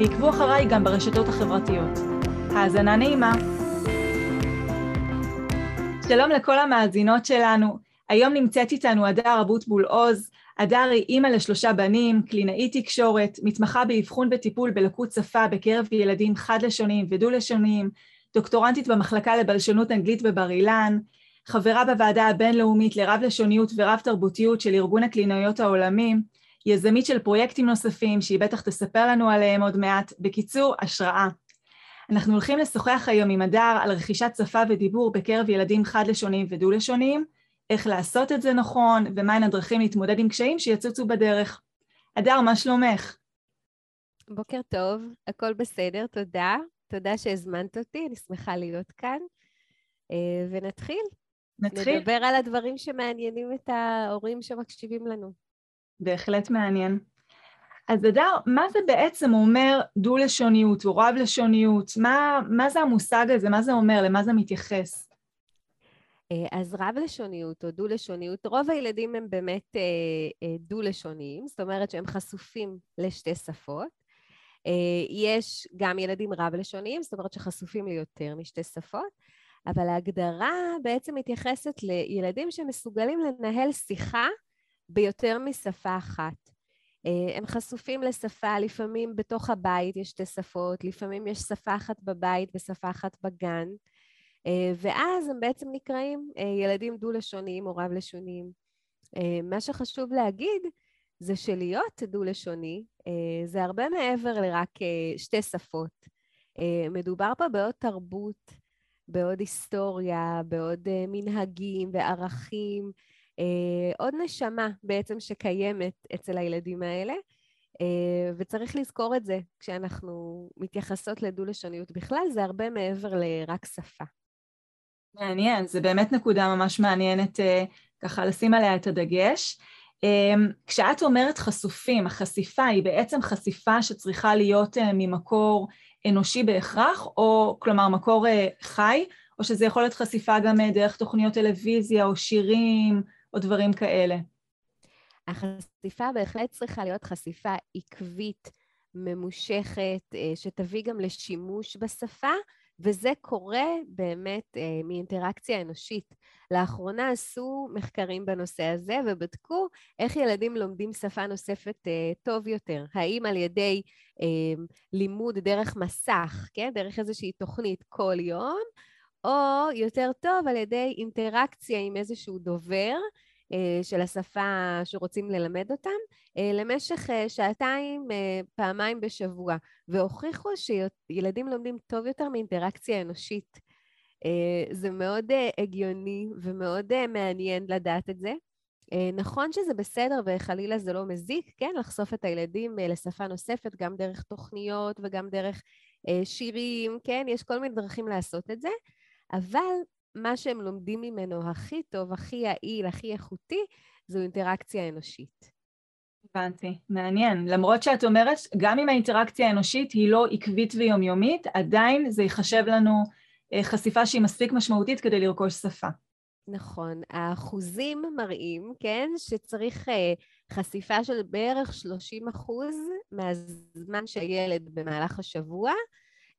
ועקבו אחריי גם ברשתות החברתיות. האזנה נעימה. שלום לכל המאזינות שלנו. היום נמצאת איתנו הדר אבוטבול עוז. הדר היא אימא לשלושה בנים, קלינאית תקשורת, מתמחה באבחון וטיפול בלקות שפה בקרב ילדים חד-לשוניים ודו-לשוניים, דוקטורנטית במחלקה לבלשנות אנגלית בבר אילן, חברה בוועדה הבינלאומית לרב-לשוניות ורב-תרבותיות של ארגון הקלינאיות העולמי, יזמית של פרויקטים נוספים שהיא בטח תספר לנו עליהם עוד מעט. בקיצור, השראה. אנחנו הולכים לשוחח היום עם הדר על רכישת שפה ודיבור בקרב ילדים חד-לשוניים ודו-לשוניים, איך לעשות את זה נכון, ומהן הדרכים להתמודד עם קשיים שיצוצו בדרך. הדר, מה שלומך? בוקר טוב, הכל בסדר, תודה. תודה שהזמנת אותי, אני שמחה להיות כאן. אה, ונתחיל. נתחיל. נדבר על הדברים שמעניינים את ההורים שמקשיבים לנו. בהחלט מעניין. אז אדר, מה זה בעצם אומר דו-לשוניות או רב-לשוניות? מה, מה זה המושג הזה? מה זה אומר? למה זה מתייחס? אה, אז רב-לשוניות או דו-לשוניות, רוב הילדים הם באמת אה, אה, דו-לשוניים, זאת אומרת שהם חשופים לשתי שפות. יש גם ילדים רב-לשוניים, זאת אומרת שחשופים ליותר משתי שפות, אבל ההגדרה בעצם מתייחסת לילדים שמסוגלים לנהל שיחה ביותר משפה אחת. אה, הם חשופים לשפה, לפעמים בתוך הבית יש שתי שפות, לפעמים יש שפה אחת בבית ושפה אחת בגן, אה, ואז הם בעצם נקראים אה, ילדים דו-לשוניים או רב-לשוניים. מה שחשוב להגיד זה שלהיות דו-לשוני זה הרבה מעבר לרק שתי שפות. מדובר פה בעוד תרבות, בעוד היסטוריה, בעוד מנהגים וערכים, עוד נשמה בעצם שקיימת אצל הילדים האלה, אה, וצריך לזכור את זה כשאנחנו מתייחסות לדו-לשוניות בכלל, זה הרבה מעבר לרק שפה. מעניין, זה באמת נקודה ממש מעניינת אה, ככה לשים עליה את הדגש. כשאת אומרת חשופים, החשיפה היא בעצם חשיפה שצריכה להיות ממקור אנושי בהכרח, או כלומר מקור חי, או שזה יכול להיות חשיפה גם דרך תוכניות טלוויזיה או שירים או דברים כאלה. החשיפה בהחלט צריכה להיות חשיפה עקבית, ממושכת, אה, שתביא גם לשימוש בשפה, וזה קורה באמת אה, מאינטראקציה אנושית. לאחרונה עשו מחקרים בנושא הזה ובדקו איך ילדים לומדים שפה נוספת אה, טוב יותר. האם על ידי לימוד דרך מסך, כן? דרך איזושהי תוכנית כל יום, או יותר טוב על ידי אינטראקציה עם איזשהו דובר אה, של השפה שרוצים ללמד אותם, אה, למשך אה, שעתיים, פעמיים בשבוע, והוכיחו שילדים לומדים טוב יותר מאינטראקציה אנושית. זה מאוד הגיוני ומאוד מעניין לדעת את זה. נכון שזה בסדר וחלילה זה לא מזיק, כן, לחשוף את הילדים לשפה נוספת, גם דרך תוכניות וגם דרך שירים, כן, יש כל מיני דרכים לעשות את זה, אבל מה שהם לומדים ממנו הכי טוב, הכי יעיל, הכי איכותי, זו אינטראקציה אנושית. הבנתי, מעניין. למרות שאת אומרת, גם אם האינטראקציה האנושית היא לא עקבית ויומיומית, עדיין זה ייחשב לנו אה, חשיפה שהיא מספיק משמעותית כדי לרכוש שפה. נכון. האחוזים מראים, כן, שצריך אה, חשיפה של בערך 30 אחוז מהזמן של ילד במהלך השבוע,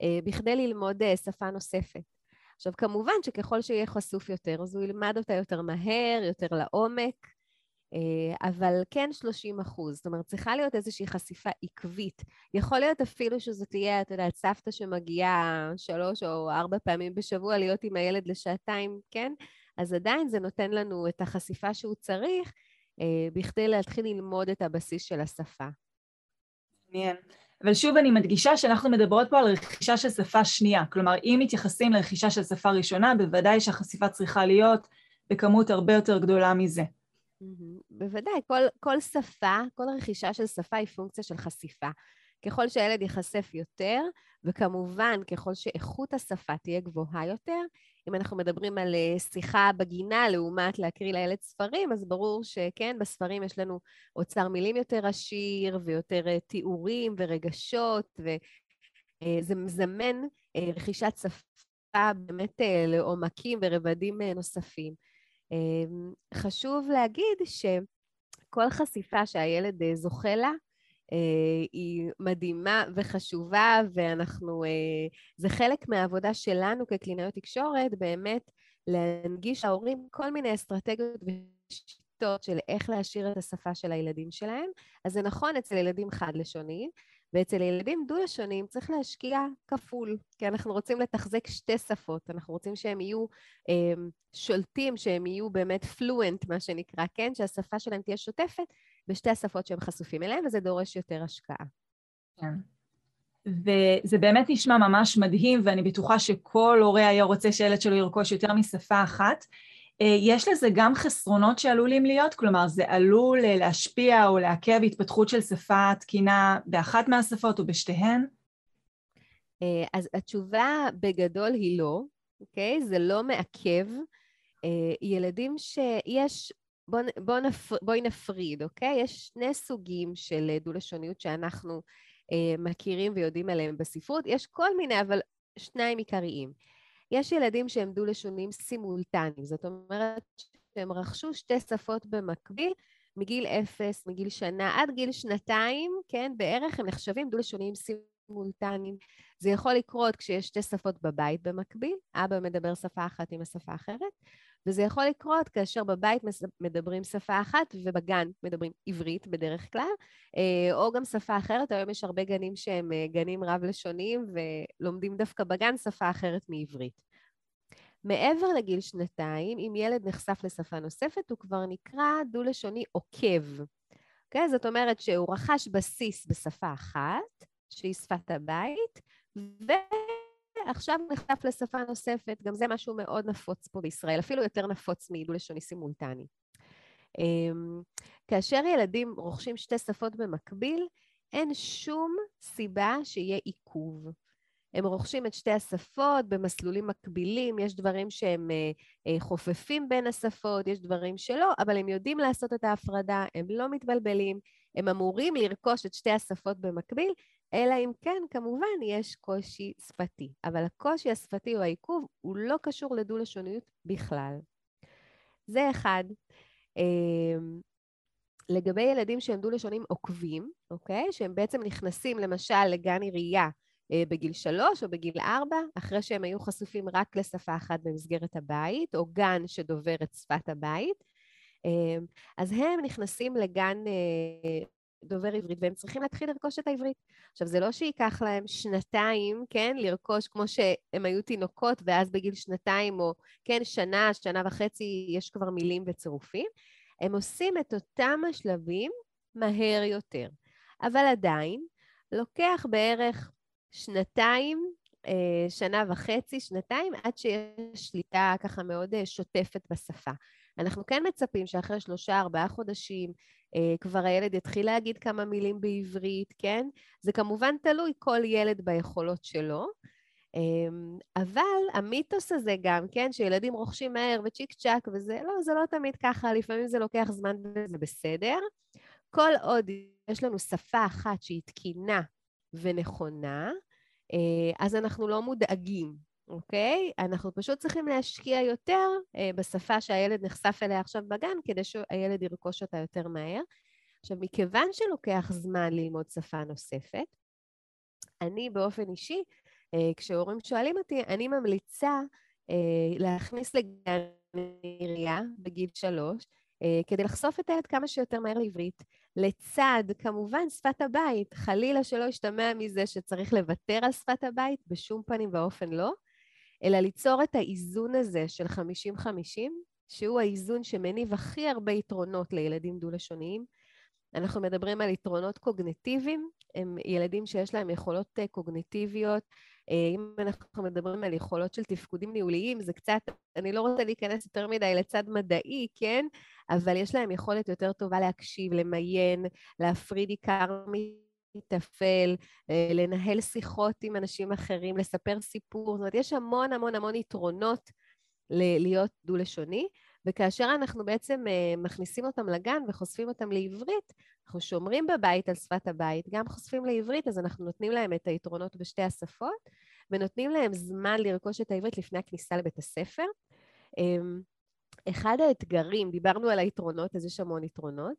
אה, בכדי ללמוד שפה נוספת. עכשיו, כמובן שככל שיהיה חשוף יותר, אז הוא ילמד אותה יותר מהר, יותר לעומק, אה, אבל כן 30 אחוז. זאת אומרת, צריכה להיות איזושהי חשיפה עקבית. יכול להיות אפילו שזו תהיה, אתה יודע, סבתא שמגיעה שלוש או ארבע פעמים בשבוע להיות עם הילד לשעתיים, כן? אז עדיין זה נותן לנו את החשיפה שהוא צריך אה, בכדי להתחיל ללמוד את הבסיס של השפה. מעניין. אבל שוב אני מדגישה שאנחנו מדברות פה על רכישה של שפה שנייה, כלומר אם מתייחסים לרכישה של שפה ראשונה, בוודאי שהחשיפה צריכה להיות בכמות הרבה יותר גדולה מזה. בוודאי, כל, כל שפה, כל רכישה של שפה היא פונקציה של חשיפה. ככל שהילד ייחשף יותר, וכמובן, ככל שאיכות השפה תהיה גבוהה יותר, אם אנחנו מדברים על אה, שיחה בגינה לעומת להקריא לילד ספרים, אז ברור שכן, בספרים יש לנו אוצר מילים יותר עשיר ויותר אה, תיאורים ורגשות, וזה אה, מזמן רכישת שפה באמת לעומקים ורבדים נוספים. חשוב להגיד שכל חשיפה שהילד זוכה לה, היא מדהימה וחשובה, ואנחנו, אה, זה חלק מהעבודה שלנו כקלינאיות תקשורת, באמת להנגיש להורים כל מיני אסטרטגיות ושיטות של איך להשאיר את השפה של הילדים שלהם. אז זה נכון אצל ילדים חד-לשוניים, ואצל ילדים דו-לשוניים צריך להשקיע כפול, כי אנחנו רוצים לתחזק שתי שפות, אנחנו רוצים שהם יהיו אה, שולטים, שהם יהיו באמת פלואנט, מה שנקרא, כן? שהשפה שלהם תהיה שוטפת, בשתי השפות שהם חשופים אליהן, וזה דורש יותר השקעה. כן. וזה באמת נשמע ממש מדהים, ואני בטוחה שכל הורה היה רוצה שהילד שלו ירכוש יותר משפה אחת. אה, יש לזה גם חסרונות שעלולים להיות? כלומר, זה עלול אה, להשפיע או לעכב התפתחות של שפה תקינה באחת מהשפות או בשתיהן? אה, אז התשובה בגדול היא לא, אוקיי? זה לא מעכב. ילדים שיש בוא, בוא נפר, בואי נפריד, אוקיי? יש שני סוגים של דו-לשוניות שאנחנו מכירים ויודעים עליהם בספרות. יש כל מיני, אבל שניים עיקריים. יש ילדים שהם דו-לשוניים סימולטניים, זאת אומרת שהם רכשו שתי שפות במקביל, מגיל אפס, מגיל שנה, עד גיל שנתיים, כן, בערך הם נחשבים דו-לשוניים סימולטניים. זה יכול לקרות כשיש שתי שפות בבית במקביל, אבא מדבר שפה אחת עם השפה האחרת, וזה יכול לקרות כאשר בבית מדברים שפה אחת ובגן מדברים עברית בדרך כלל, אה, או גם שפה אחרת. היום יש הרבה גנים שהם אה, גנים רב-לשוניים ולומדים דווקא בגן שפה אחרת מעברית. מעבר לגיל שנתיים, אם ילד נחשף לשפה נוספת, הוא כבר נקרא דו-לשוני עוקב. Okay? אוקיי? זאת אומרת שהוא רכש בסיס בשפה אחת, שהיא שפת הבית, ו... עכשיו נחשף לשפה נוספת, גם זה משהו מאוד נפוץ פה בישראל, אפילו יותר נפוץ מעידוד לשוני סימולטני. אמ, כאשר ילדים רוכשים שתי שפות במקביל, אין שום סיבה שיהיה עיכוב. הם רוכשים את שתי השפות במסלולים מקבילים, יש דברים שהם אה, אה, חופפים בין השפות, יש דברים שלא, אבל הם יודעים לעשות את ההפרדה, הם לא מתבלבלים, הם אמורים לרכוש את שתי השפות במקביל, אלא אם כן, כמובן, יש קושי שפתי. אבל הקושי השפתי או העיכוב הוא לא קשור לדו-לשוניות בכלל. זה אחד. אמ, לגבי ילדים שהם דו-לשונים עוקבים, אוקיי? שהם בעצם נכנסים למשל לגן עירייה אה, בגיל שלוש או בגיל ארבע, אחרי שהם היו חשופים רק לשפה אחת במסגרת הבית, או גן שדובר את שפת הבית, אמ, אז הם נכנסים לגן אה, דובר עברית, והם צריכים להתחיל לרכוש את העברית. עכשיו, זה לא שייקח להם שנתיים, כן, לרכוש כמו שהם היו תינוקות, ואז בגיל שנתיים, או כן, שנה, שנה וחצי, יש כבר מילים וצירופים. הם עושים את אותם השלבים מהר יותר. אבל עדיין, לוקח בערך שנתיים, אה, שנה וחצי, שנתיים, עד שיש שליטה ככה מאוד אה, שוטפת בשפה. אנחנו כן מצפים שאחרי שלושה, ארבעה חודשים, כבר הילד יתחיל להגיד כמה מילים בעברית, כן? זה כמובן תלוי כל ילד ביכולות שלו, אמ, אבל המיתוס הזה גם, כן, שילדים רוכשים מהר וצ'יק צ'אק וזה, לא, זה לא תמיד ככה, לפעמים זה לוקח זמן וזה בסדר. כל עוד יש לנו שפה אחת שהיא תקינה ונכונה, אה, אז אנחנו לא מודאגים, אוקיי? אנחנו פשוט צריכים להשקיע יותר אה, בשפה שהילד נחשף אליה עכשיו בגן, כדי שהילד ירכוש אותה יותר מהר. עכשיו, מכיוון שלוקח זמן ללמוד שפה נוספת, אני באופן אישי, אה, כשהורים שואלים אותי, אני ממליצה אה, להכניס לגן עירייה בגיל שלוש, אה, כדי לחשוף את הילד כמה שיותר מהר לעברית, לצד, כמובן, שפת הבית. חלילה שלא ישתמע מזה שצריך לוותר על שפת הבית, בשום פנים ואופן לא. אלא ליצור את האיזון הזה של 50-50, שהוא האיזון שמניב הכי הרבה יתרונות לילדים דו-לשוניים. אנחנו מדברים על יתרונות קוגנטיביים, הם ילדים שיש להם יכולות אה, קוגנטיביות. אה, אם אנחנו מדברים על יכולות של תפקודים ניהוליים, זה קצת, אני לא רוצה להיכנס יותר מדי לצד מדעי, כן? אבל יש להם יכולת יותר טובה להקשיב, למיין, להפריד עיקר להיטפל, אה, לנהל שיחות עם אנשים אחרים, לספר סיפור. זאת אומרת, יש המון המון המון יתרונות להיות דו-לשוני, וכאשר אנחנו בעצם אה, מכניסים אותם לגן וחושפים אותם לעברית, אנחנו שומרים בבית על שפת הבית, גם חושפים לעברית, אז אנחנו נותנים להם את היתרונות בשתי השפות, ונותנים להם זמן לרכוש את העברית לפני הכניסה לבית הספר. אמ, אחד האתגרים, דיברנו על היתרונות, אז יש המון יתרונות,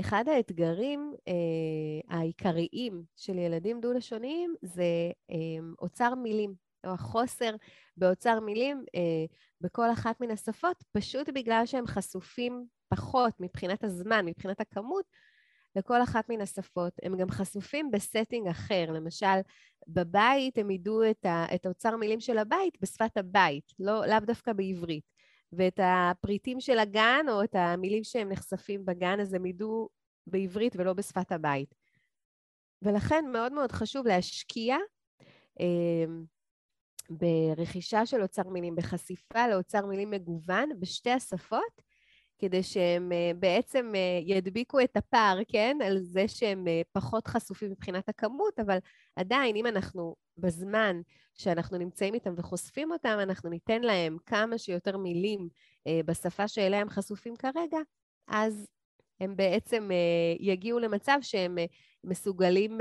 אחד האתגרים אה, העיקריים של ילדים דו-לשוניים זה אה, אוצר מילים, או החוסר באוצר מילים אה, בכל אחת מן השפות, פשוט בגלל שהם חשופים פחות מבחינת הזמן, מבחינת הכמות, לכל אחת מן השפות. הם גם חשופים ב setting אחר, למשל, בבית הם ידעו את, ה, את האוצר מילים של הבית בשפת הבית, לא, דווקא בעברית. ואת הפריטים של הגן, או את המילים שהם נחשפים בגן, אז הם ידעו בעברית ולא בשפת הבית. ולכן מאוד מאוד חשוב להשקיע אה, ברכישה של אוצר מילים, בחשיפה לאוצר מילים מגוון בשתי השפות, כדי שהם אה, בעצם אה, ידביקו את הפער, כן? על זה שהם אה, פחות חשופים מבחינת הכמות, אבל עדיין, אם אנחנו בזמן שאנחנו נמצאים איתם וחושפים אותם, אנחנו ניתן להם כמה שיותר מילים בשפה שאליה הם חשופים כרגע, אז הם בעצם יגיעו למצב שהם מסוגלים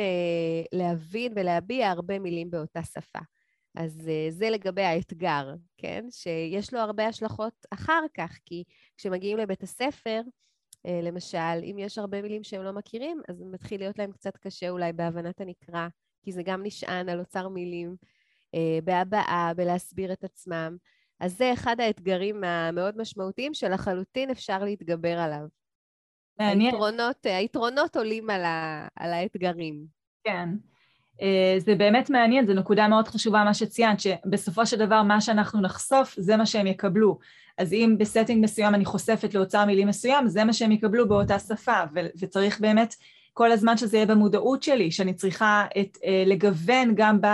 להבין ולהביע הרבה מילים באותה שפה. אז אה, זה לגבי האתגר, כן? שיש לו הרבה השלכות אחר כך, כי כשמגיעים לבית הספר, אה, למשל, אם יש הרבה מילים שהם לא מכירים, אז מתחיל להיות להם קצת קשה אולי בהבנת הנקרא, כי זה גם נשען על אוצר מילים, אה, בהבעה, בלהסביר את עצמם. אז זה אחד האתגרים המאוד משמעותיים שלחלוטין אפשר להתגבר עליו. מעניין. היתרונות, היתרונות עולים על, ה, על האתגרים. כן. אה, זה באמת מעניין, זו נקודה מאוד חשובה מה שציינת, שבסופו של דבר מה שאנחנו נחשוף זה מה שהם יקבלו. אז אם ב setting מסוים אני חושפת לאוצר מילים מסוים, זה מה שהם יקבלו באותה שפה, ו- וצריך באמת כל הזמן שזה יהיה במודעות שלי, שאני צריכה את, אה, לגוון גם ב...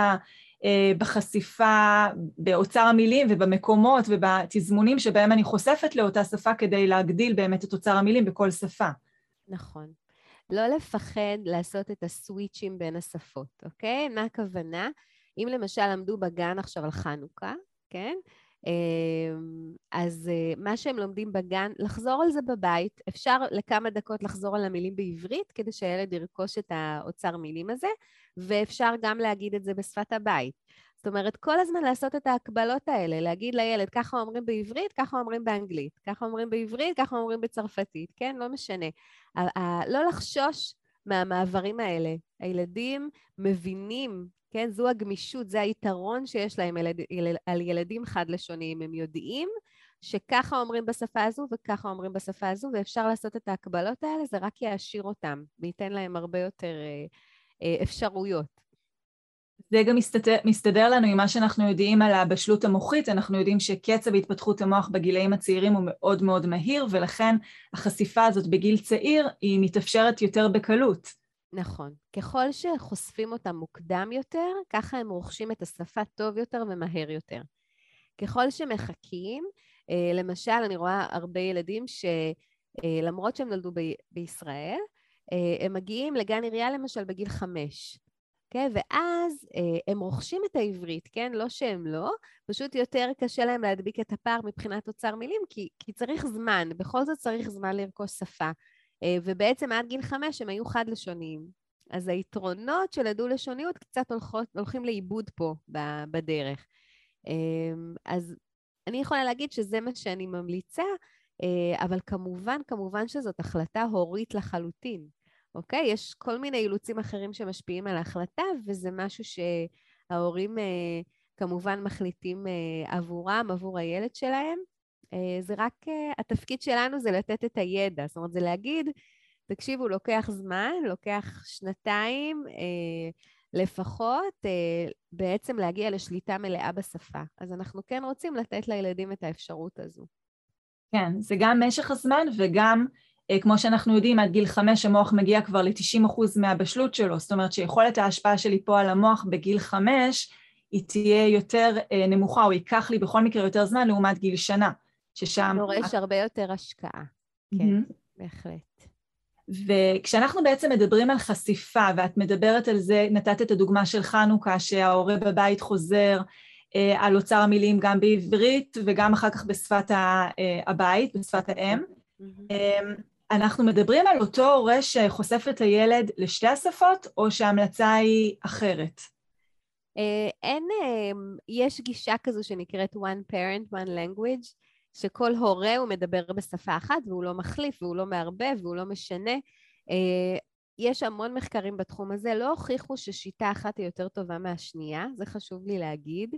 אה, בחשיפה, באוצר המילים ובמקומות ובתזמונים שבהם אני חושפת לאותה שפה כדי להגדיל באמת את אוצר המילים בכל שפה. נכון. לא לפחד לעשות את הסוויצ'ים בין השפות, אוקיי? מה הכוונה? אם למשל למדו בגן עכשיו על חנוכה, כן? אמ, אז אה, מה שהם לומדים בגן, לחזור על זה בבית, אפשר לכמה דקות לחזור על המילים בעברית כדי שהילד ירכוש את האוצר מילים הזה, ואפשר גם להגיד את זה בשפת הבית. זאת אומרת, כל הזמן לעשות את ההקבלות האלה, להגיד לילד, ככה אומרים בעברית, ככה אומרים באנגלית, ככה אומרים בעברית, ככה אומרים בצרפתית, כן? לא משנה. לא לחשוש מהמעברים האלה. הילדים מבינים, כן? זו הגמישות, זה היתרון שיש להם ילד, ילד, על ילדים חד-לשוניים. הם יודעים שככה אומרים בשפה הזו וככה אומרים בשפה הזו, ואפשר לעשות את ההקבלות האלה, זה רק יעשיר אותם וייתן להם הרבה יותר אה, אה, אפשרויות. זה גם מסתדר, מסתדר לנו עם מה שאנחנו יודעים על הבשלות המוחית, אנחנו יודעים שקצב התפתחות המוח בגילאים הצעירים הוא מאוד מאוד מהיר, ולכן החשיפה הזאת בגיל צעיר היא מתאפשרת יותר בקלות. נכון. ככל שחושפים אותם מוקדם יותר, ככה הם רוכשים את השפה טוב יותר ומהר יותר. ככל שמחכים, אה, למשל, אני רואה הרבה ילדים שלמרות שהם נולדו בישראל, אה, הם מגיעים לגן עירייה למשל בגיל חמש. כן? ואז אה, הם רוכשים את העברית, כן? לא שהם לא, פשוט יותר קשה להם להדביק את הפער מבחינת אוצר מילים, כי, כי צריך זמן, בכל זאת צריך זמן לרכוש שפה. אה, ובעצם עד גיל חמש הם היו חד-לשוניים. אז היתרונות של הדו-לשוניות קצת הולכות, הולכים לאיבוד פה בדרך. אה, אז אני יכולה להגיד שזה מה שאני ממליצה, אה, אבל כמובן, כמובן שזאת החלטה הורית לחלוטין. אוקיי? יש כל מיני אילוצים אחרים שמשפיעים על ההחלטה, וזה משהו שההורים אה, כמובן מחליטים אה, עבורם, עבור הילד שלהם. אה, זה רק, אה, התפקיד שלנו זה לתת את הידע, זאת אומרת, זה להגיד, תקשיבו, לוקח זמן, לוקח שנתיים אה, לפחות, אה, בעצם להגיע לשליטה מלאה בשפה. אז אנחנו כן רוצים לתת לילדים את האפשרות הזו. כן, זה גם משך הזמן וגם כמו שאנחנו יודעים, עד גיל חמש המוח מגיע כבר ל-90% מהבשלות שלו, זאת אומרת שיכולת ההשפעה שלי פה על המוח בגיל חמש היא תהיה יותר אה, נמוכה, או ייקח לי בכל מקרה יותר זמן לעומת גיל שנה, ששם... דורש הרבה יותר השקעה, כן, בהחלט. וכשאנחנו בעצם מדברים על חשיפה, ואת מדברת על זה, נתת את הדוגמה של חנוכה, שההורה בבית חוזר אה, על אוצר המילים גם בעברית וגם אחר כך בשפת הבית, בשפת האם. Mm-hmm. אנחנו מדברים על אותו הורה שחושף את הילד לשתי השפות, או שההמלצה היא אחרת? אה, אין, אה, יש גישה כזו שנקראת one parent, one language, שכל הורה הוא מדבר בשפה אחת והוא לא מחליף והוא לא מערבב והוא לא משנה. אה, יש המון מחקרים בתחום הזה, לא הוכיחו ששיטה אחת היא יותר טובה מהשנייה, זה חשוב לי להגיד.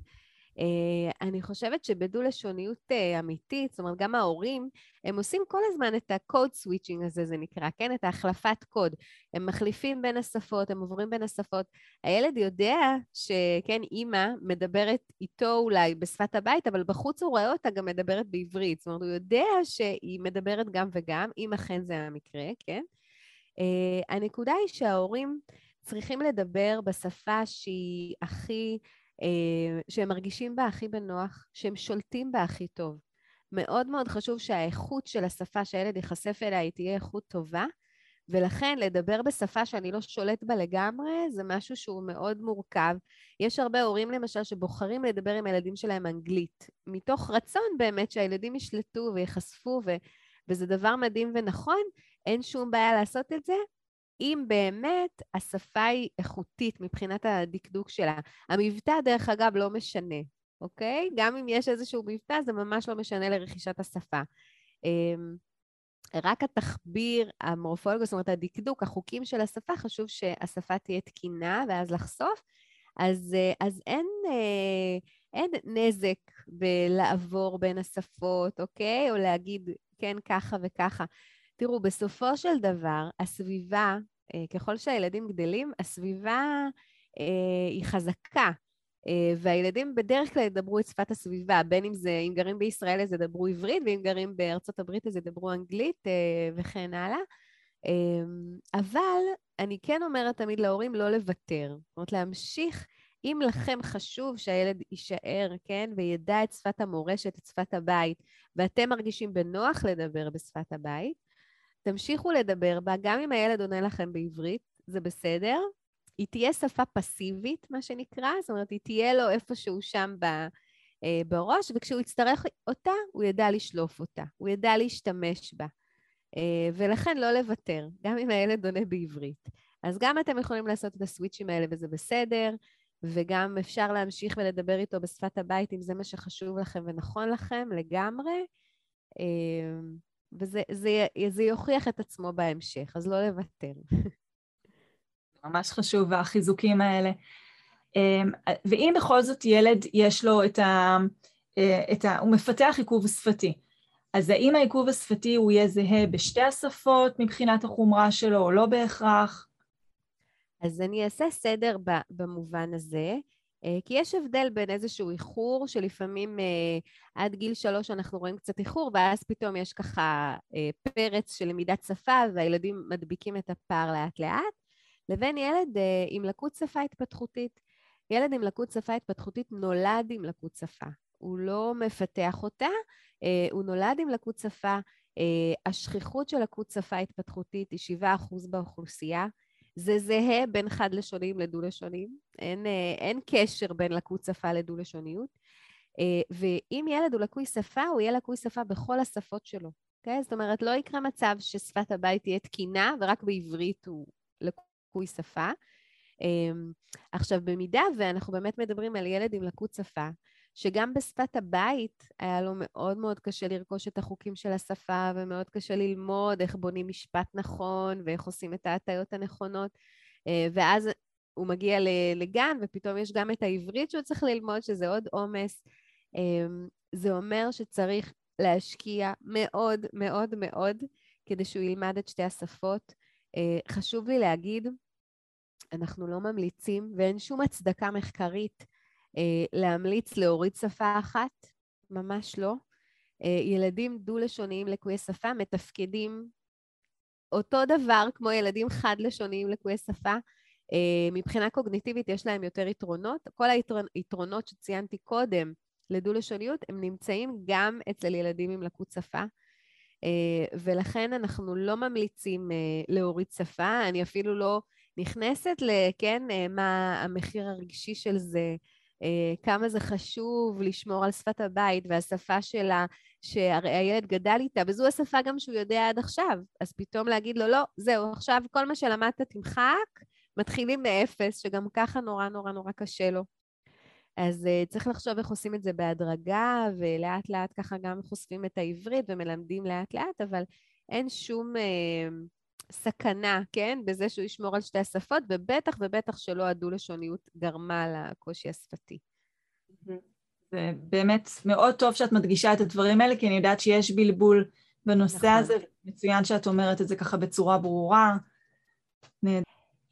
Uh, אני חושבת שבדו-לשוניות uh, אמיתית, זאת אומרת, גם ההורים, הם עושים כל הזמן את ה-code switching הזה, זה נקרא, כן? את ההחלפת קוד. הם מחליפים בין השפות, הם עוברים בין השפות. הילד יודע שכן, אימא מדברת איתו אולי בשפת הבית, אבל בחוץ הוא רואה אותה גם מדברת בעברית. זאת אומרת, הוא יודע שהיא מדברת גם וגם, אם אכן זה המקרה, כן? Uh, הנקודה היא שההורים צריכים לדבר בשפה שהיא הכי... אה, שהם מרגישים בה הכי בנוח, שהם שולטים בה הכי טוב. מאוד מאוד חשוב שהאיכות של השפה שהילד ייחשף אליה היא תהיה איכות טובה, ולכן לדבר בשפה שאני לא שולט בה לגמרי זה משהו שהוא מאוד מורכב. יש הרבה הורים למשל שבוחרים לדבר עם הילדים שלהם אנגלית, מתוך רצון באמת שהילדים ישלטו וייחשפו, ו... וזה דבר מדהים ונכון, אין שום בעיה לעשות את זה, אם באמת השפה היא איכותית מבחינת הדקדוק שלה. המבטא, דרך אגב, לא משנה, אוקיי? גם אם יש איזשהו מבטא, זה ממש לא משנה לרכישת השפה. אמ, רק התחביר, המורפולוגיה, זאת אומרת, הדקדוק, החוקים של השפה, חשוב שהשפה תהיה תקינה ואז לחשוף. אז, אה, אז אין, אה, אין נזק בלעבור בין השפות, אוקיי? או להגיד כן ככה וככה. תראו, בסופו של דבר, הסביבה, ככל שהילדים גדלים, הסביבה אה, היא חזקה. אה, והילדים בדרך כלל ידברו את שפת הסביבה, בין אם זה, אם גרים בישראל אז ידברו עברית, ואם גרים בארצות הברית אז ידברו אנגלית וכן הלאה. אבל אני כן אומרת תמיד להורים לא לוותר. זאת אומרת, להמשיך, אם לכם חשוב שהילד יישאר, כן, וידע את שפת המורשת, את שפת הבית, ואתם מרגישים בנוח לדבר בשפת הבית, תמשיכו לדבר בה, גם אם הילד עונה לכם בעברית, זה בסדר. היא תהיה שפה פסיבית, מה שנקרא, זאת אומרת, היא תהיה לו איפשהו שם ב, אה, בראש, וכשהוא יצטרך אותה, הוא ידע לשלוף אותה, הוא ידע להשתמש בה. אה, ולכן לא לוותר, גם אם הילד עונה בעברית. אז גם אתם יכולים לעשות את הסוויצ'ים האלה וזה בסדר, וגם אפשר להמשיך ולדבר איתו בשפת הבית אם זה מה שחשוב לכם ונכון לכם לגמרי. אה, וזה זה, זה יוכיח את עצמו בהמשך, אז לא לוותר. ממש חשוב, החיזוקים האלה. אמ, ואם בכל זאת ילד יש לו את ה... את ה... הוא מפתח עיכוב שפתי, אז האם העיכוב השפתי הוא יהיה זהה בשתי השפות מבחינת החומרה שלו או לא בהכרח? אז אני אעשה סדר במובן הזה. אה, כי יש הבדל בין איזשהו איחור, שלפעמים אה, עד גיל שלוש אנחנו רואים קצת איחור, ואז פתאום יש ככה אה, פרץ של למידת שפה, והילדים מדביקים את הפער לאט-לאט, לבין ילד עם לקות שפה התפתחותית. ילד עם לקות שפה התפתחותית נולד עם לקות שפה. הוא לא מפתח אותה, הוא נולד עם לקות שפה. השכיחות של לקות שפה התפתחותית היא 7% באוכלוסייה. זה זהה בין חד-לשוניים לדו-לשוניים, אין, אה, אין קשר בין לקות שפה לדו-לשוניות. אה, ואם ילד הוא לקוי שפה, הוא יהיה לקוי שפה בכל השפות שלו. Okay? אוקיי? זאת אומרת, לא יקרה מצב ששפת הבית תהיה תקינה ורק בעברית הוא לקוי שפה. אמ, עכשיו, במידה ואנחנו באמת מדברים על ילד עם לקות שפה, שגם בשפת הבית היה לו מאוד מאוד קשה לרכוש את החוקים של השפה, ומאוד קשה ללמוד איך בונים משפט נכון, ואיך עושים את ההטיות הנכונות. אה, ואז הוא מגיע לגן, ופתאום יש גם את העברית שהוא צריך ללמוד, שזה עוד עומס. אמ, זה אומר שצריך להשקיע מאוד מאוד מאוד כדי שהוא ילמד את שתי השפות. אה, חשוב לי להגיד, אנחנו לא ממליצים, ואין שום הצדקה מחקרית אה, להמליץ להוריד שפה אחת, ממש לא. אה, ילדים דו-לשוניים לקויי שפה מתפקדים אותו דבר כמו ילדים חד-לשוניים לקויי שפה. אה, מבחינה קוגניטיבית יש להם יותר יתרונות. כל היתרונות שציינתי קודם לדו-לשוניות, הם נמצאים גם אצל ילדים עם לקות שפה. ולכן אנחנו לא ממליצים להוריד שפה, אני אפילו לא נכנסת לכן, מה המחיר הרגשי של זה, כמה זה חשוב לשמור על שפת הבית והשפה שלה, שהרי הילד גדל איתה, וזו השפה גם שהוא יודע עד עכשיו. אז פתאום להגיד לו, לא, זהו, עכשיו כל מה שלמדת תמחק, מתחילים מאפס, שגם ככה נורא נורא נורא קשה לו. אז uh, צריך לחשוב איך עושים את זה בהדרגה, ולאט לאט ככה גם חושפים את העברית ומלמדים לאט לאט, אבל אין שום uh, סכנה, כן, בזה שהוא ישמור על שתי השפות, ובטח ובטח שלא הדו-לשוניות גרמה לקושי השפתי. זה באמת מאוד טוב שאת מדגישה את הדברים האלה, כי אני יודעת שיש בלבול בנושא נכון. הזה, מצוין שאת אומרת את זה ככה בצורה ברורה.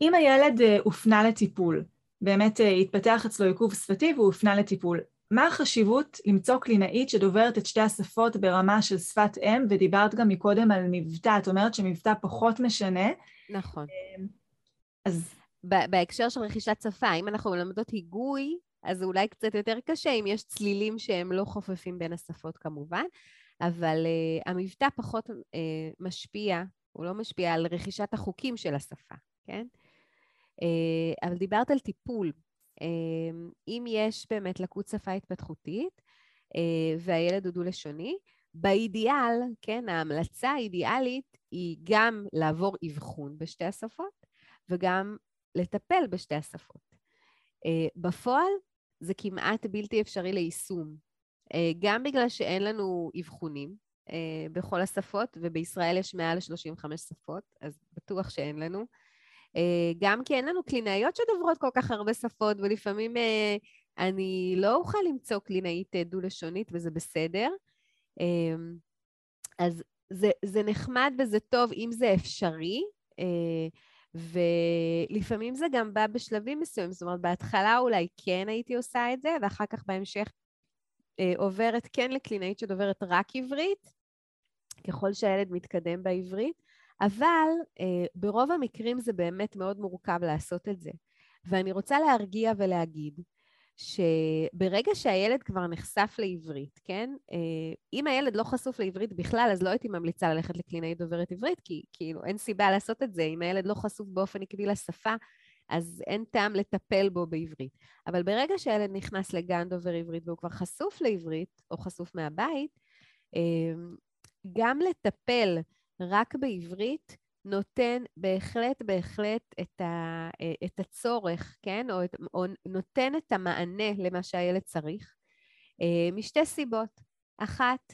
אם הילד אה, הופנה לטיפול, באמת אה, התפתח אצלו עיכוב שפתי והוא הופנה לטיפול, מה החשיבות למצוא קלינאית שדוברת את שתי השפות ברמה של שפת אם, ודיברת גם מקודם על מבטא, את אומרת שמבטא פחות משנה. נכון. אה, אז... בהקשר של רכישת שפה, אם אנחנו מלמדות היגוי, אז זה אולי קצת יותר קשה אם יש צלילים שהם לא חופפים בין השפות כמובן, אבל uh, המבטא פחות uh, משפיע, הוא לא משפיע על רכישת החוקים של השפה, כן? Uh, אבל דיברת על טיפול. Uh, אם יש באמת לקות שפה התפתחותית uh, והילד הוא דו-לשוני, באידיאל, כן, ההמלצה האידיאלית היא גם לעבור אבחון בשתי השפות וגם לטפל בשתי השפות. Uh, בפועל זה כמעט בלתי אפשרי ליישום. אה, גם בגלל שאין לנו אבחונים אה, בכל השפות, ובישראל יש מעל ל-35 שפות, אז בטוח שאין לנו. אה, גם כי אין לנו קלינאיות שדוברות כל כך הרבה שפות, ולפעמים אני לא אוכל למצוא קלינאית דו-לשונית, וזה בסדר. אז זה, זה נחמד וזה טוב אם זה אפשרי, ולפעמים זה גם בא בשלבים מסוימים, זאת אומרת, בהתחלה אולי כן הייתי עושה את זה, ואחר כך בהמשך אה, עוברת כן לקלינאית שדוברת רק עברית, ככל שהילד מתקדם בעברית, אבל אה, ברוב המקרים זה באמת מאוד מורכב לעשות את זה. ואני רוצה להרגיע ולהגיד שברגע שהילד כבר נחשף לעברית, כן? אה, אם הילד לא חשוף לעברית בכלל, אז לא הייתי ממליצה ללכת לקלינאית דוברת עברית, כי כאילו אין סיבה לעשות את זה. אם הילד לא חשוף באופן עקבי לשפה, אז אין טעם לטפל בו בעברית. אבל ברגע שהילד נכנס לגן דובר עברית והוא כבר חשוף לעברית, או חשוף מהבית, אה, גם לטפל רק בעברית נותן בהחלט, בהחלט את, ה, את הצורך, כן? או, את, או נותן את המענה למה שהילד צריך, אה, משתי סיבות. אחת,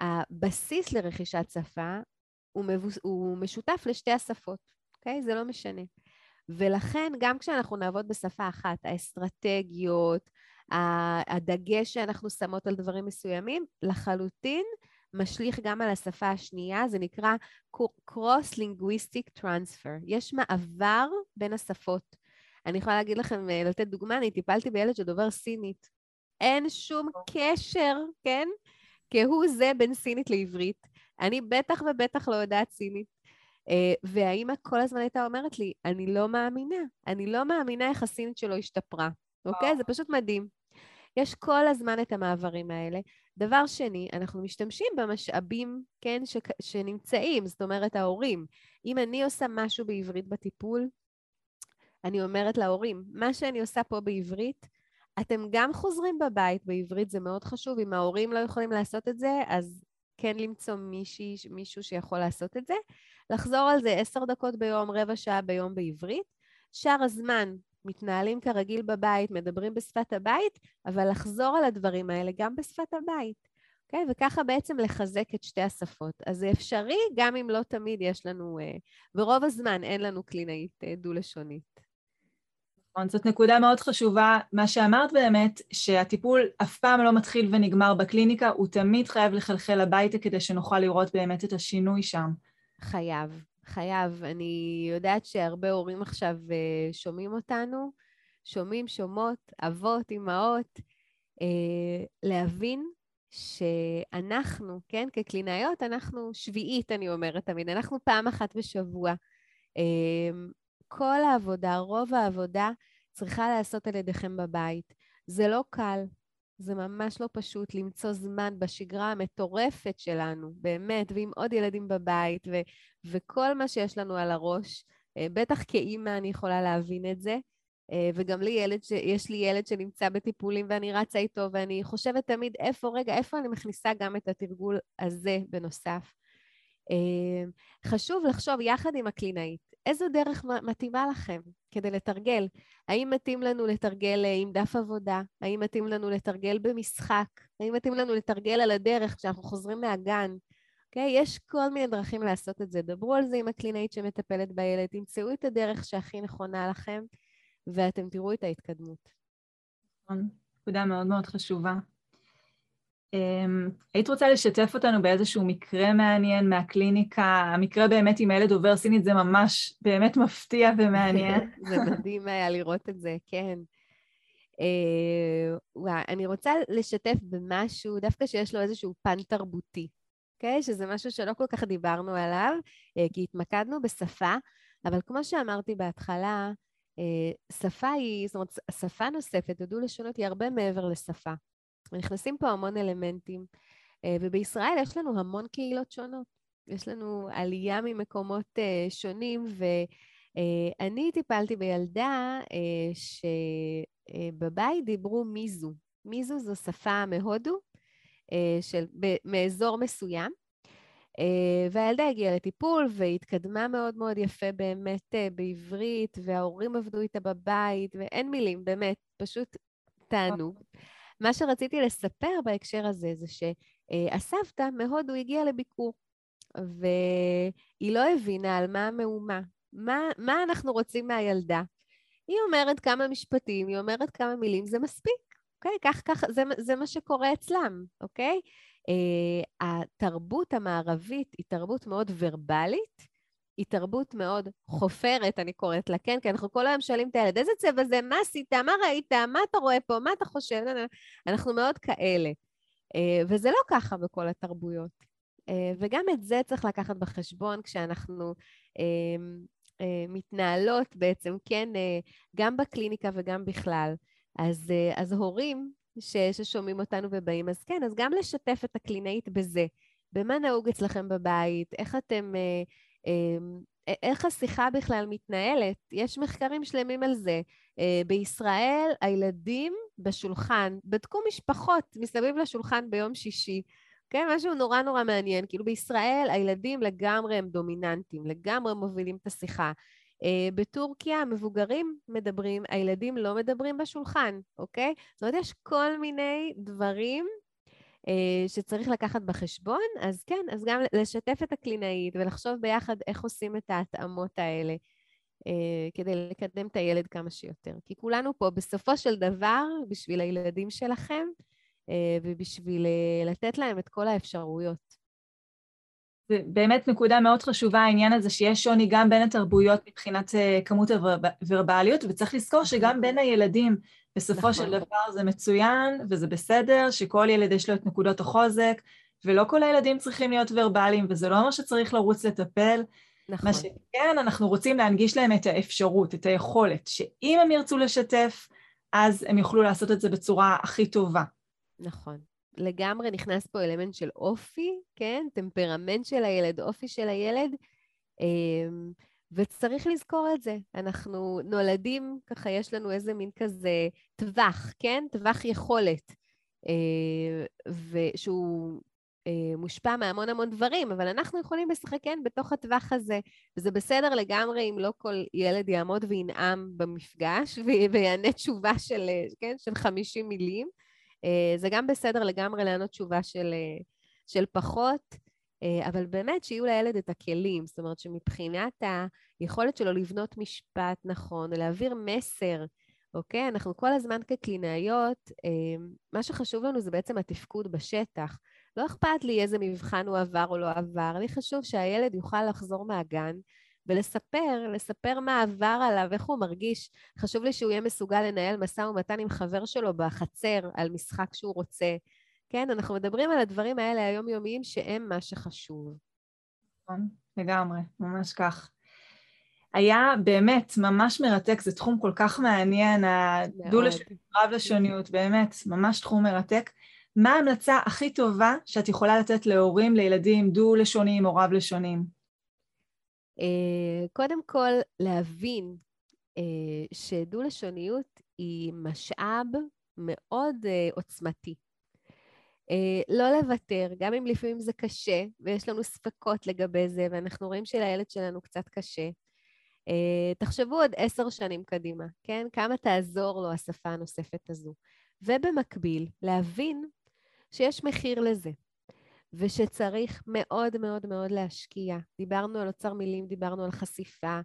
הבסיס לרכישת שפה הוא, מבוס, הוא משותף לשתי השפות, אוקיי? זה לא משנה. ולכן, גם כשאנחנו נעבוד בשפה אחת, האסטרטגיות, הדגש שאנחנו שמות על דברים מסוימים, לחלוטין משליך גם על השפה השנייה, זה נקרא Cross-Linguistic Transfer. יש מעבר בין השפות. אני יכולה להגיד לכם, אה, לתת דוגמה, אני טיפלתי בילד שדובר סינית. אין שום קשר, כן? כהוא זה בין סינית לעברית. אני בטח ובטח לא יודעת סינית. אה, והאימא כל הזמן הייתה אומרת לי, אני לא מאמינה, אני לא מאמינה איך הסינית שלו השתפרה, אוקיי? זה פשוט מדהים. יש כל הזמן את המעברים האלה. דבר שני, אנחנו משתמשים במשאבים, כן, ש, שנמצאים, זאת אומרת ההורים. אם אני עושה משהו בעברית בטיפול, אני אומרת להורים, מה שאני עושה פה בעברית, אתם גם חוזרים בבית, בעברית זה מאוד חשוב, אם ההורים לא יכולים לעשות את זה, אז כן למצוא מישהי, מישהו שיכול לעשות את זה. לחזור על זה עשר דקות ביום, רבע שעה ביום בעברית. שאר הזמן מתנהלים כרגיל בבית, מדברים בשפת הבית, אבל לחזור על הדברים האלה גם בשפת הבית. אוקיי? Okay? וככה בעצם לחזק את שתי השפות. אז זה אפשרי, גם אם לא תמיד יש לנו, אה, ברוב הזמן אין לנו קלינאית אה, דו-לשונית. נכון, זאת נקודה מאוד חשובה. מה שאמרת באמת, שהטיפול אף פעם לא מתחיל ונגמר בקליניקה, הוא תמיד חייב לחלחל הביתה כדי שנוכל לראות באמת את השינוי שם. חייב. חייב. אני יודעת שהרבה הורים עכשיו uh, שומעים אותנו, שומעים, שומעות, אבות, אימהות, uh, להבין שאנחנו, כן, כקלינאיות, אנחנו שביעית, אני אומרת תמיד, אנחנו פעם אחת בשבוע. Uh, כל העבודה, רוב העבודה, צריכה להיעשות על ידיכם בבית. זה לא קל, זה ממש לא פשוט למצוא זמן בשגרה המטורפת שלנו, באמת, ועם עוד ילדים בבית, ו- וכל מה שיש לנו על הראש. אה, בטח כאימא אני יכולה להבין את זה. אה, וגם לי ילד, ש... יש לי ילד שנמצא בטיפולים ואני רצה איתו, ואני חושבת תמיד איפה, רגע, איפה אני מכניסה גם את התרגול הזה בנוסף. אה, חשוב לחשוב יחד עם הקלינאית, איזו דרך מתאימה לכם כדי לתרגל? האם מתאים לנו לתרגל עם דף עבודה? האם מתאים לנו לתרגל במשחק? האם מתאים לנו לתרגל על הדרך כשאנחנו חוזרים מהגן? אוקיי? יש כל מיני דרכים לעשות את זה. דברו על זה עם הקלינאית שמטפלת בילד, תמצאו את הדרך שהכי נכונה לכם, ואתם תראו את ההתקדמות. נכון, נקודה מאוד מאוד חשובה. Um, היית רוצה לשתף אותנו באיזשהו מקרה מעניין מהקליניקה? המקרה באמת עם הילד עובר סינית זה ממש באמת מפתיע ומעניין. זה מדהים היה לראות את זה, כן. Uh, וואי, אני רוצה לשתף במשהו, דווקא שיש לו איזשהו פן תרבותי. אוקיי? שזה משהו שלא כל כך דיברנו עליו, אה, כי התמקדנו בשפה, אבל כמו שאמרתי בהתחלה, אה, שפה היא, זאת אומרת, שפה נוספת, הדו-לשונות היא הרבה מעבר לשפה. נכנסים פה המון אלמנטים, אה, ובישראל יש לנו המון קהילות שונות. יש לנו עלייה ממקומות שונים, ואני טיפלתי בילדה שבבית דיברו מיזו. מיזו זו שפה מהודו, אה, של, מאזור מסוים. אה, והילדה הגיעה לטיפול והתקדמה מאוד מאוד יפה באמת אה, בעברית, וההורים עבדו איתה בבית, ואין מילים, באמת, פשוט תענוג. מה שרציתי לספר בהקשר הזה זה שהסבתא מהודו הגיעה לביקור, והיא לא הבינה על מה המהומה, מה, מה אנחנו רוצים מהילדה. היא אומרת כמה משפטים, היא אומרת כמה מילים, זה מספיק. אוקיי? כך, כך, זה, זה מה שקורה אצלם, אוקיי? Uh, התרבות המערבית היא תרבות מאוד ורבלית, היא תרבות מאוד חופרת, אני קוראת לה, כן? כי אנחנו כל היום שואלים את הילד, איזה צבע זה? מה עשית? מה ראית? מה אתה רואה פה? מה אתה חושב? אנחנו מאוד כאלה. Uh, וזה לא ככה בכל התרבויות. Uh, וגם את זה צריך לקחת בחשבון כשאנחנו uh, מתנהלות בעצם, כן, גם בקליניקה וגם בכלל. אז, אה, אז הורים ש, ששומעים אותנו ובאים, אז כן, אז גם לשתף את הקלינאית בזה. במה נהוג אצלכם בבית? איך אתם... אה, אה, איך השיחה בכלל מתנהלת? יש מחקרים שלמים על זה. בישראל הילדים בשולחן, בדקו משפחות מסביב לשולחן ביום שישי. כן, משהו נורא נורא מעניין. כאילו בישראל הילדים לגמרי הם דומיננטים, לגמרי מובילים את השיחה. Uh, בטורקיה המבוגרים מדברים, הילדים לא מדברים בשולחן, אוקיי? זאת אומרת, יש כל מיני דברים שצריך לקחת בחשבון, אז כן, אז גם לשתף את הקלינאית ולחשוב ביחד איך עושים את ההתאמות האלה. uh, כדי לקדם את הילד כמה שיותר. כי כולנו פה בסופו של דבר בשביל הילדים שלכם uh, ובשביל לתת להם את כל האפשרויות. זה באמת נקודה מאוד חשובה העניין הזה שיש שוני גם בין התרבויות מבחינת אה, כמות הוורבליות, וצריך לזכור שגם בין הילדים בסופו נכון. של דבר זה מצוין וזה בסדר, שכל ילד יש לו את נקודות החוזק, ולא כל הילדים צריכים להיות ורבליים, וזה לא אומר שצריך לרוץ לטפל. נכון. מה שכן, אנחנו רוצים להנגיש להם את האפשרות, את היכולת, שאם הם ירצו לשתף, אז הם יוכלו לעשות את זה בצורה הכי טובה. נכון. לגמרי נכנס פה אלמנט של אופי, כן? טמפרמנט של הילד, אופי של הילד, אמ, וצריך לזכור את זה. אנחנו נולדים, ככה יש לנו איזה מין כזה טווח, כן? טווח יכולת, אה, ושהוא אה, מושפע מהמון המון דברים, אבל אנחנו יכולים לשחק, כן, בתוך הטווח הזה. וזה בסדר לגמרי אם לא כל ילד יעמוד וינאם במפגש ויענה תשובה של, כן, של 50 מילים. אה, זה גם בסדר לגמרי לענות תשובה של, אה, של פחות, אה, אבל באמת שיהיו לילד את הכלים, זאת אומרת שמבחינת היכולת שלו לבנות משפט נכון, להעביר מסר, אוקיי? אנחנו כל הזמן כקלינאיות, מה שחשוב לנו זה בעצם התפקוד בשטח. לא אכפת לי איזה מבחן הוא עבר או לא עבר, לי חשוב שהילד יוכל לחזור מהגן ולספר, לספר מה עבר עליו, איך הוא מרגיש. חשוב לי שהוא יהיה מסוגל לנהל משא ומתן עם חבר שלו בחצר על משחק שהוא רוצה. כן, אנחנו מדברים על הדברים האלה היומיומיים שהם מה שחשוב. נכון, לגמרי, ממש כך. היה באמת ממש מרתק, זה תחום כל כך מעניין, הדו-לשוניות, רב-לשוניות, באמת, ממש תחום מרתק. מה ההמלצה הכי טובה שאת יכולה לתת להורים לילדים דו-לשוניים או רב-לשוניים? אה, קודם כל, להבין אה, שדו-לשוניות היא משאב מאוד אה, עוצמתי. לא לוותר, גם אם לפעמים זה קשה ויש לנו ספקות לגבי זה, ואנחנו רואים שלילד שלנו קצת קשה. תחשבו עוד עשר שנים קדימה, כן? כמה תעזור לו השפה הנוספת הזו. ובמקביל, להבין שיש מחיר לזה. ושצריך מאוד מאוד מאוד להשקיע. דיברנו על אוצר מילים, דיברנו על חשיפה, אה,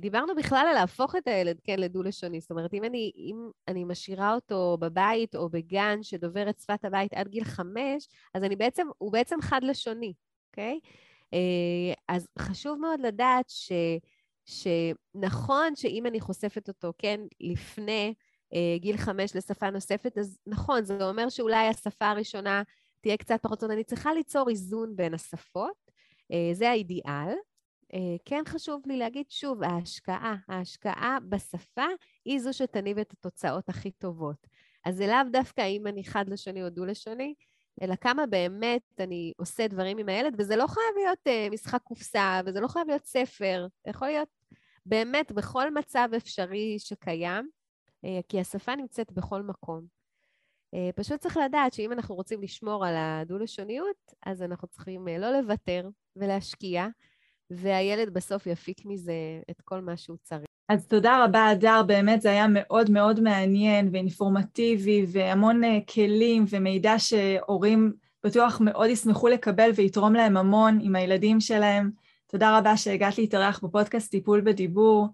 דיברנו בכלל על להפוך את הילד, כן, לדו-לשוני. זאת אומרת, אם אני, אם אני משאירה אותו בבית או בגן שדובר את שפת הבית עד גיל חמש, אז אני בעצם, הוא בעצם חד-לשוני, אוקיי? אה, אז חשוב מאוד לדעת ש, שנכון שאם אני חושפת אותו, כן, לפני אה, גיל חמש לשפה נוספת, אז נכון, זה אומר שאולי השפה הראשונה תהיה קצת פחות, זאת אני צריכה ליצור איזון בין השפות, אה, זה האידיאל. אה, כן חשוב לי להגיד שוב, ההשקעה, ההשקעה בשפה היא זו שתניב את התוצאות הכי טובות. אז זה לאו דווקא אם אני חד-לשוני או דו-לשוני, אלא כמה באמת אני עושה דברים עם הילד, וזה לא חייב להיות uh, משחק קופסה, וזה לא חייב להיות ספר, זה יכול להיות באמת בכל מצב אפשרי שקיים, uh, כי השפה נמצאת בכל מקום. אה, פשוט צריך לדעת שאם אנחנו רוצים לשמור על הדו-לשוניות, אז אנחנו צריכים אה, לא לוותר ולהשקיע, והילד בסוף יפיק מזה את כל מה שהוא צריך. אז תודה רבה, אדר, באמת זה היה מאוד מאוד מעניין ואינפורמטיבי, והמון אה, כלים ומידע שהורים בטוח מאוד ישמחו לקבל ויתרום להם המון עם הילדים שלהם. תודה רבה שהגעת להתארח בפודקאסט טיפול בדיבור,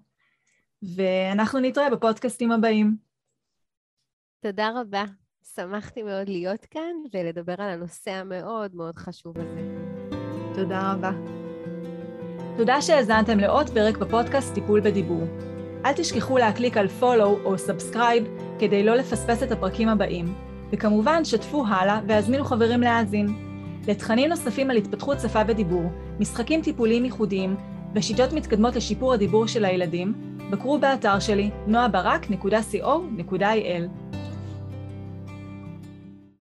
ואנחנו נתראה בפודקאסטים הבאים. תודה רבה. שמחתי מאוד להיות כאן ולדבר על הנושא המאוד מאוד חשוב הזה. תודה רבה. תודה שהאזנתם לעוד פרק בפודקאסט טיפול בדיבור. אל תשכחו להקליק על follow או subscribe כדי לא לפספס את הפרקים הבאים, וכמובן שתפו הלאה והזמינו חברים להאזין. לתכנים נוספים על התפתחות שפה ודיבור, משחקים טיפוליים ייחודיים ושיטות מתקדמות לשיפור הדיבור של הילדים, בקרו באתר שלי noabarak.co.il.